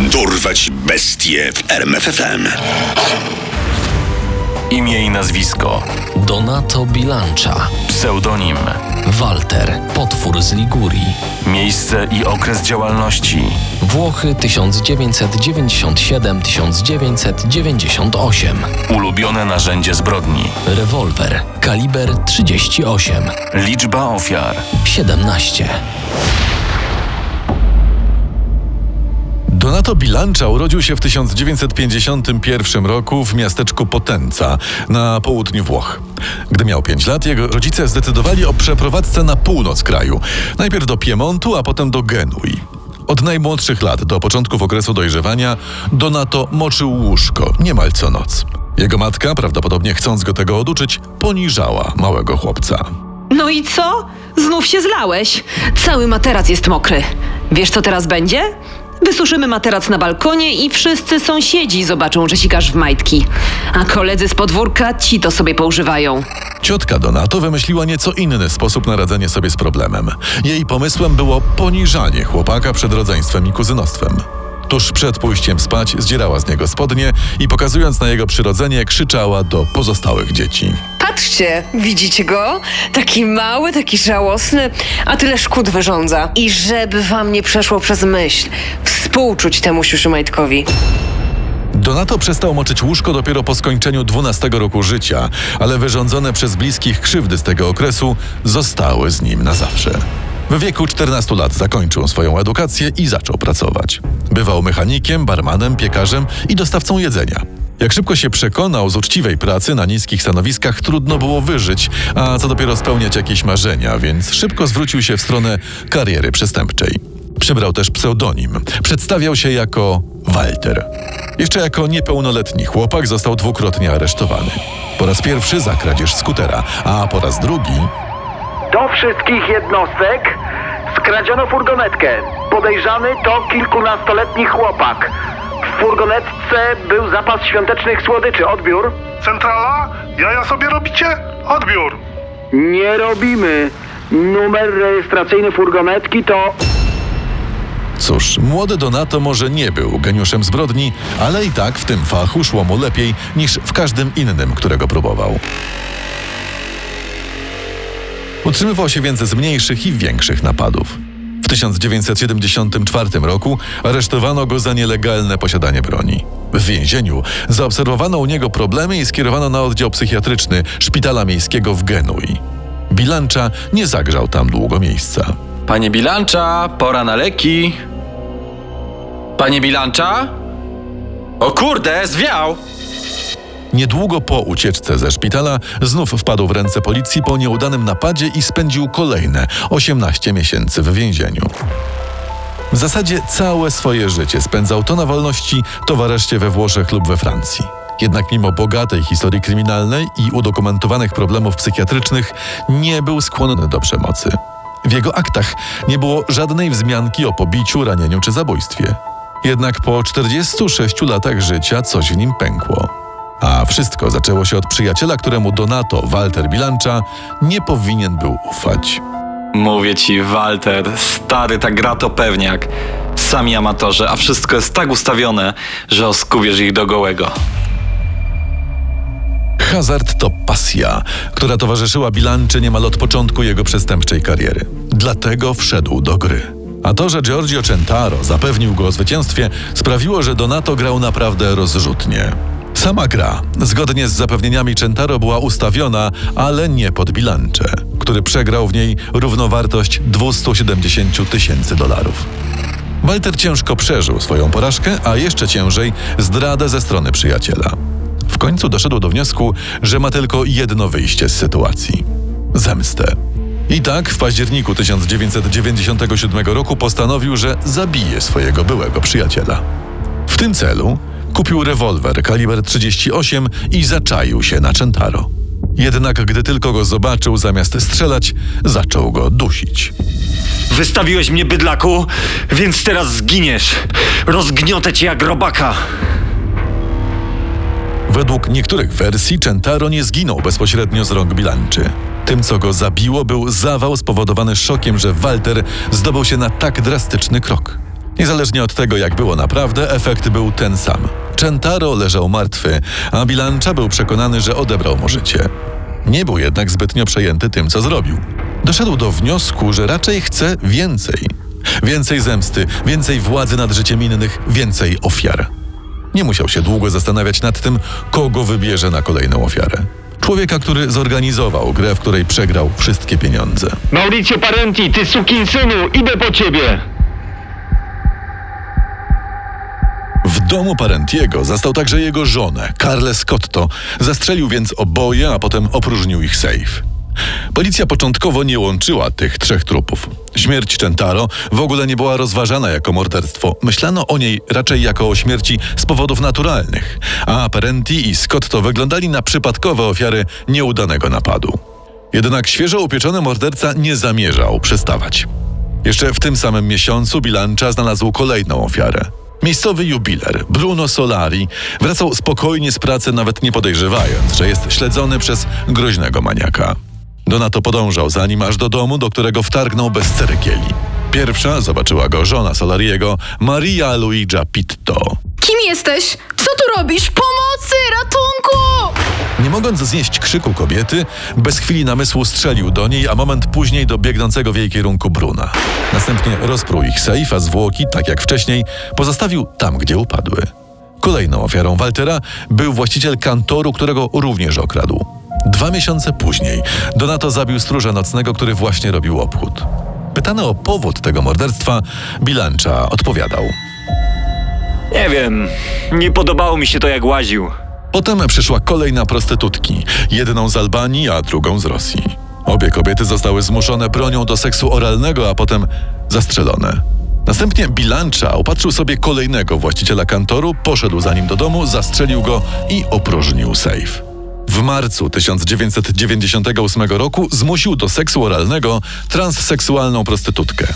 Dorwać bestie w RMFFM. Imię i nazwisko. Donato Bilancza, Pseudonim. Walter, potwór z Ligurii, Miejsce i okres działalności. Włochy 1997-1998, Ulubione narzędzie zbrodni. rewolwer, kaliber 38, Liczba ofiar. 17. Donato Bilancza urodził się w 1951 roku w miasteczku Potenza na południu Włoch. Gdy miał 5 lat, jego rodzice zdecydowali o przeprowadzce na północ kraju. Najpierw do Piemontu, a potem do Genui. Od najmłodszych lat do początków okresu dojrzewania Donato moczył łóżko niemal co noc. Jego matka, prawdopodobnie chcąc go tego oduczyć, poniżała małego chłopca. No i co? Znów się zlałeś. Cały materac jest mokry. Wiesz, co teraz będzie? Wysuszymy materac na balkonie i wszyscy sąsiedzi zobaczą, że sikasz w majtki. A koledzy z podwórka ci to sobie poużywają. Ciotka Donato wymyśliła nieco inny sposób na radzenie sobie z problemem. Jej pomysłem było poniżanie chłopaka przed rodzeństwem i kuzynostwem. Tuż przed pójściem spać zdzierała z niego spodnie i pokazując na jego przyrodzenie krzyczała do pozostałych dzieci. Patrzcie, widzicie go? Taki mały, taki żałosny, a tyle szkód wyrządza. I żeby wam nie przeszło przez myśl, współczuć temu siuszymajtkowi. Donato przestał moczyć łóżko dopiero po skończeniu 12 roku życia, ale wyrządzone przez bliskich krzywdy z tego okresu zostały z nim na zawsze. W wieku 14 lat zakończył swoją edukację i zaczął pracować. Bywał mechanikiem, barmanem, piekarzem i dostawcą jedzenia. Jak szybko się przekonał, z uczciwej pracy na niskich stanowiskach trudno było wyżyć, a co dopiero spełniać jakieś marzenia, więc szybko zwrócił się w stronę kariery przestępczej. Przybrał też pseudonim. Przedstawiał się jako Walter. Jeszcze jako niepełnoletni chłopak został dwukrotnie aresztowany. Po raz pierwszy za kradzież skutera, a po raz drugi Do wszystkich jednostek skradziono furgonetkę. Podejrzany to kilkunastoletni chłopak. W furgonetce był zapas świątecznych słodyczy. Odbiór? Centrala? Jaja sobie robicie? Odbiór. Nie robimy. Numer rejestracyjny furgonetki to... Cóż, młody Donato może nie był geniuszem zbrodni, ale i tak w tym fachu szło mu lepiej niż w każdym innym, którego próbował. Utrzymywał się więc z mniejszych i większych napadów. W 1974 roku aresztowano go za nielegalne posiadanie broni. W więzieniu zaobserwowano u niego problemy i skierowano na oddział psychiatryczny szpitala miejskiego w Genui. Bilancza nie zagrzał tam długo miejsca. Panie Bilancza, pora na leki. Panie Bilancza? O kurde, zwiał! Niedługo po ucieczce ze szpitala znów wpadł w ręce policji po nieudanym napadzie i spędził kolejne 18 miesięcy w więzieniu. W zasadzie całe swoje życie spędzał to na wolności, to w areszcie we Włoszech lub we Francji. Jednak mimo bogatej historii kryminalnej i udokumentowanych problemów psychiatrycznych, nie był skłonny do przemocy. W jego aktach nie było żadnej wzmianki o pobiciu, ranieniu czy zabójstwie. Jednak po 46 latach życia coś w nim pękło. A wszystko zaczęło się od przyjaciela, któremu Donato, Walter Bilancza, nie powinien był ufać. Mówię ci, Walter, stary ta gra to pewniak. Sami amatorzy, a wszystko jest tak ustawione, że oskubiesz ich do gołego. Hazard to pasja, która towarzyszyła Bilanczy niemal od początku jego przestępczej kariery. Dlatego wszedł do gry. A to, że Giorgio Centaro zapewnił go o zwycięstwie, sprawiło, że Donato grał naprawdę rozrzutnie. Sama gra, zgodnie z zapewnieniami Centaro, była ustawiona, ale nie pod Bilancze, który przegrał w niej równowartość 270 tysięcy dolarów. Walter ciężko przeżył swoją porażkę, a jeszcze ciężej zdradę ze strony przyjaciela. W końcu doszedł do wniosku, że ma tylko jedno wyjście z sytuacji zemstę. I tak w październiku 1997 roku postanowił, że zabije swojego byłego przyjaciela. W tym celu kupił rewolwer kaliber 38 i zaczaił się na Centaro. Jednak gdy tylko go zobaczył, zamiast strzelać, zaczął go dusić. Wystawiłeś mnie, bydlaku, więc teraz zginiesz. Rozgniotę cię jak robaka. Według niektórych wersji Centaro nie zginął bezpośrednio z rąk Bilanczy. Tym, co go zabiło, był zawał spowodowany szokiem, że Walter zdobył się na tak drastyczny krok. Niezależnie od tego, jak było naprawdę, efekt był ten sam. Centaro leżał martwy, a Bilancza był przekonany, że odebrał mu życie. Nie był jednak zbytnio przejęty tym, co zrobił. Doszedł do wniosku, że raczej chce więcej. Więcej zemsty, więcej władzy nad życiem innych, więcej ofiar. Nie musiał się długo zastanawiać nad tym, kogo wybierze na kolejną ofiarę. Człowieka, który zorganizował grę, w której przegrał wszystkie pieniądze. Mauricio Parenti, ty sukinsynu, idę po ciebie! Domu Parentiego zastał także jego żonę, Carle Scotto. Zastrzelił więc oboje, a potem opróżnił ich sejf. Policja początkowo nie łączyła tych trzech trupów. Śmierć Centaro w ogóle nie była rozważana jako morderstwo. Myślano o niej raczej jako o śmierci z powodów naturalnych, a Parenti i Scotto wyglądali na przypadkowe ofiary nieudanego napadu. Jednak świeżo upieczony morderca nie zamierzał przestawać. Jeszcze w tym samym miesiącu Bilancza znalazł kolejną ofiarę. Miejscowy jubiler Bruno Solari wracał spokojnie z pracy, nawet nie podejrzewając, że jest śledzony przez groźnego maniaka. Donato podążał za nim aż do domu, do którego wtargnął bez cerekieli. Pierwsza zobaczyła go żona Solariego, Maria Luigia Pitto. Kim jesteś? Co tu robisz? Pomocy! Ratunku! Nie mogąc znieść krzyku kobiety, bez chwili namysłu strzelił do niej, a moment później do biegnącego w jej kierunku Bruna. Następnie rozpruł ich sejf, a zwłoki, tak jak wcześniej, pozostawił tam, gdzie upadły. Kolejną ofiarą Waltera był właściciel kantoru, którego również okradł. Dwa miesiące później Donato zabił stróża nocnego, który właśnie robił obchód. Pytany o powód tego morderstwa, Bilancza odpowiadał. Nie wiem, nie podobało mi się to jak łaził. Potem przyszła kolejna prostytutki, jedną z Albanii, a drugą z Rosji. Obie kobiety zostały zmuszone bronią do seksu oralnego, a potem zastrzelone. Następnie Bilancza opatrzył sobie kolejnego właściciela kantoru, poszedł za nim do domu, zastrzelił go i opróżnił sejf. W marcu 1998 roku zmusił do seksu oralnego transseksualną prostytutkę.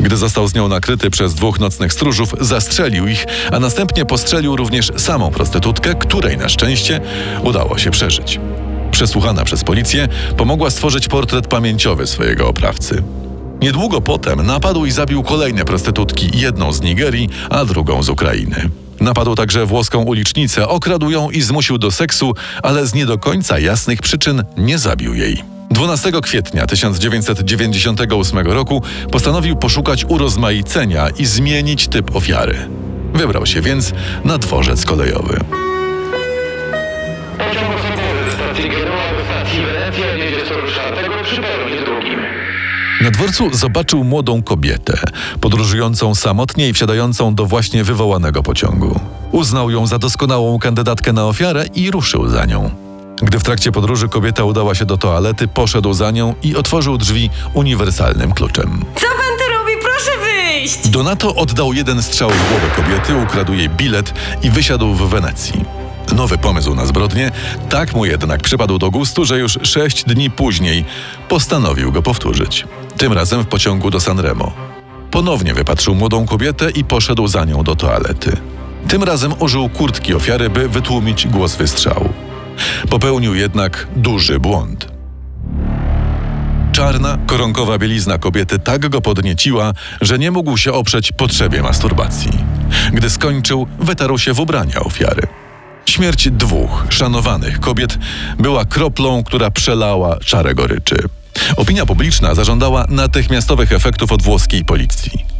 Gdy został z nią nakryty przez dwóch nocnych stróżów, zastrzelił ich, a następnie postrzelił również samą prostytutkę, której na szczęście udało się przeżyć. Przesłuchana przez policję, pomogła stworzyć portret pamięciowy swojego oprawcy. Niedługo potem napadł i zabił kolejne prostytutki, jedną z Nigerii, a drugą z Ukrainy. Napadł także włoską ulicznicę, okradł ją i zmusił do seksu, ale z nie do końca jasnych przyczyn nie zabił jej. 12 kwietnia 1998 roku postanowił poszukać urozmaicenia i zmienić typ ofiary. Wybrał się więc na dworzec kolejowy. Pociąg ze stacji Genoa do stacji Wenecja jedzie 104 przy peronie drugim. Na dworcu zobaczył młodą kobietę, podróżującą samotnie i wsiadającą do właśnie wywołanego pociągu. Uznał ją za doskonałą kandydatkę na ofiarę i ruszył za nią. Gdy w trakcie podróży kobieta udała się do toalety, poszedł za nią i otworzył drzwi uniwersalnym kluczem. Co pan tu robi? Proszę wyjść! Donato oddał jeden strzał w głowę kobiety, ukradł jej bilet i wysiadł w Wenecji. Nowy pomysł na zbrodnię tak mu jednak przypadł do gustu, że już sześć dni później postanowił go powtórzyć. Tym razem w pociągu do Sanremo. Ponownie wypatrzył młodą kobietę i poszedł za nią do toalety. Tym razem użył kurtki ofiary, by wytłumić głos wystrzału. Popełnił jednak duży błąd. Czarna, koronkowa bielizna kobiety tak go podnieciła, że nie mógł się oprzeć potrzebie masturbacji. Gdy skończył, wytarł się w ubrania ofiary. Śmierć dwóch szanowanych kobiet była kroplą, która przelała czarę goryczy. Opinia publiczna zażądała natychmiastowych efektów od włoskiej policji.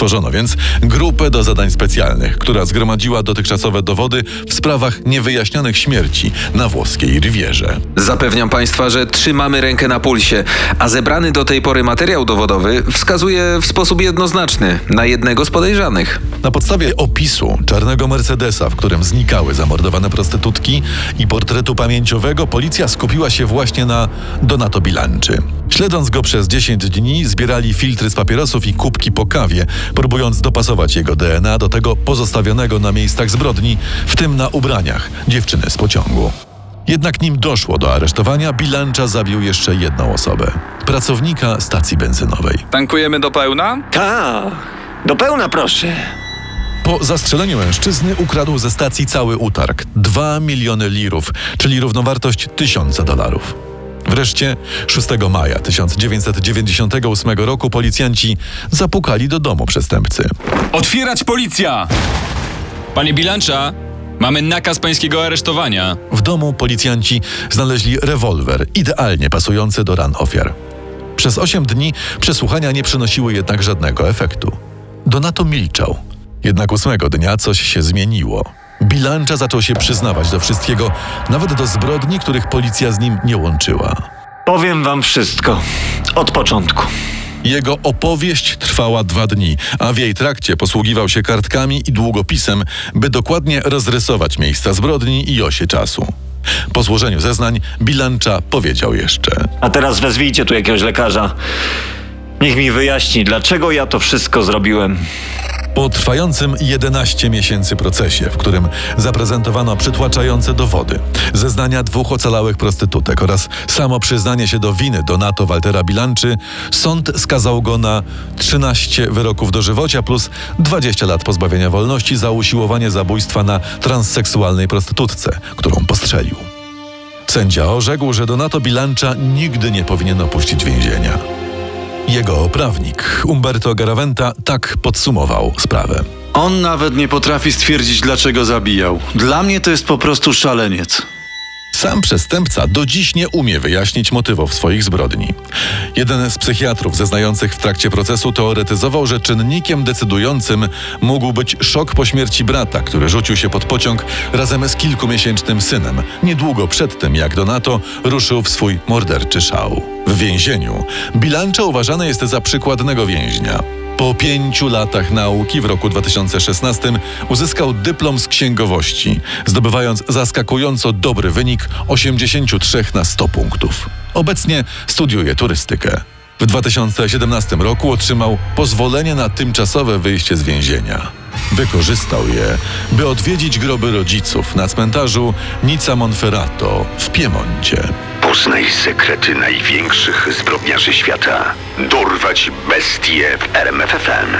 Stworzono więc grupę do zadań specjalnych, która zgromadziła dotychczasowe dowody w sprawach niewyjaśnionych śmierci na włoskiej Rivierze. Zapewniam Państwa, że trzymamy rękę na pulsie, a zebrany do tej pory materiał dowodowy wskazuje w sposób jednoznaczny na jednego z podejrzanych. Na podstawie opisu czarnego Mercedesa, w którym znikały zamordowane prostytutki i portretu pamięciowego, policja skupiła się właśnie na Donato Bilanczy. Śledząc go przez 10 dni, zbierali filtry z papierosów i kubki po kawie, próbując dopasować jego DNA do tego pozostawionego na miejscach zbrodni, w tym na ubraniach dziewczyny z pociągu. Jednak nim doszło do aresztowania, Bilancza zabił jeszcze jedną osobę pracownika stacji benzynowej. Tankujemy do pełna? Ta, do pełna proszę. Po zastrzeleniu mężczyzny ukradł ze stacji cały utarg 2 miliony lirów, czyli równowartość tysiąca dolarów. Wreszcie 6 maja 1998 roku policjanci zapukali do domu przestępcy. Otwierać policja! Panie Bilancza, mamy nakaz pańskiego aresztowania. W domu policjanci znaleźli rewolwer, idealnie pasujący do ran ofiar. Przez 8 dni przesłuchania nie przynosiły jednak żadnego efektu. Donato milczał. Jednak ósmego dnia coś się zmieniło. Bilancza zaczął się przyznawać do wszystkiego, nawet do zbrodni, których policja z nim nie łączyła. Powiem wam wszystko. Od początku. Jego opowieść trwała dwa dni, a w jej trakcie posługiwał się kartkami i długopisem, by dokładnie rozrysować miejsca zbrodni i osie czasu. Po złożeniu zeznań Bilancza powiedział jeszcze. A teraz wezwijcie tu jakiegoś lekarza. Niech mi wyjaśni, dlaczego ja to wszystko zrobiłem. Po trwającym 11 miesięcy procesie, w którym zaprezentowano przytłaczające dowody, zeznania dwóch ocalałych prostytutek oraz samo przyznanie się do winy Donato Waltera Bilanczy, sąd skazał go na 13 wyroków dożywocia plus 20 lat pozbawienia wolności za usiłowanie zabójstwa na transseksualnej prostytutce, którą postrzelił. Sędzia orzekł, że Donato Bilancza nigdy nie powinien opuścić więzienia. Jego prawnik Umberto Garaventa tak podsumował sprawę. On nawet nie potrafi stwierdzić, dlaczego zabijał. Dla mnie to jest po prostu szaleniec. Sam przestępca do dziś nie umie wyjaśnić motywów swoich zbrodni. Jeden z psychiatrów zeznających w trakcie procesu teoretyzował, że czynnikiem decydującym mógł być szok po śmierci brata, który rzucił się pod pociąg razem z kilkumiesięcznym synem, niedługo przed tym jak Donato ruszył w swój morderczy szał. W więzieniu Bilancza uważany jest za przykładnego więźnia. Po pięciu latach nauki w roku 2016 uzyskał dyplom z księgowości, zdobywając zaskakująco dobry wynik 83 na 100 punktów. Obecnie studiuje turystykę. W 2017 roku otrzymał pozwolenie na tymczasowe wyjście z więzienia. Wykorzystał je, by odwiedzić groby rodziców na cmentarzu Nica Monferrato w Piemoncie. Poznaj sekrety największych zbrodniarzy świata. Dorwać bestie w RMFFM.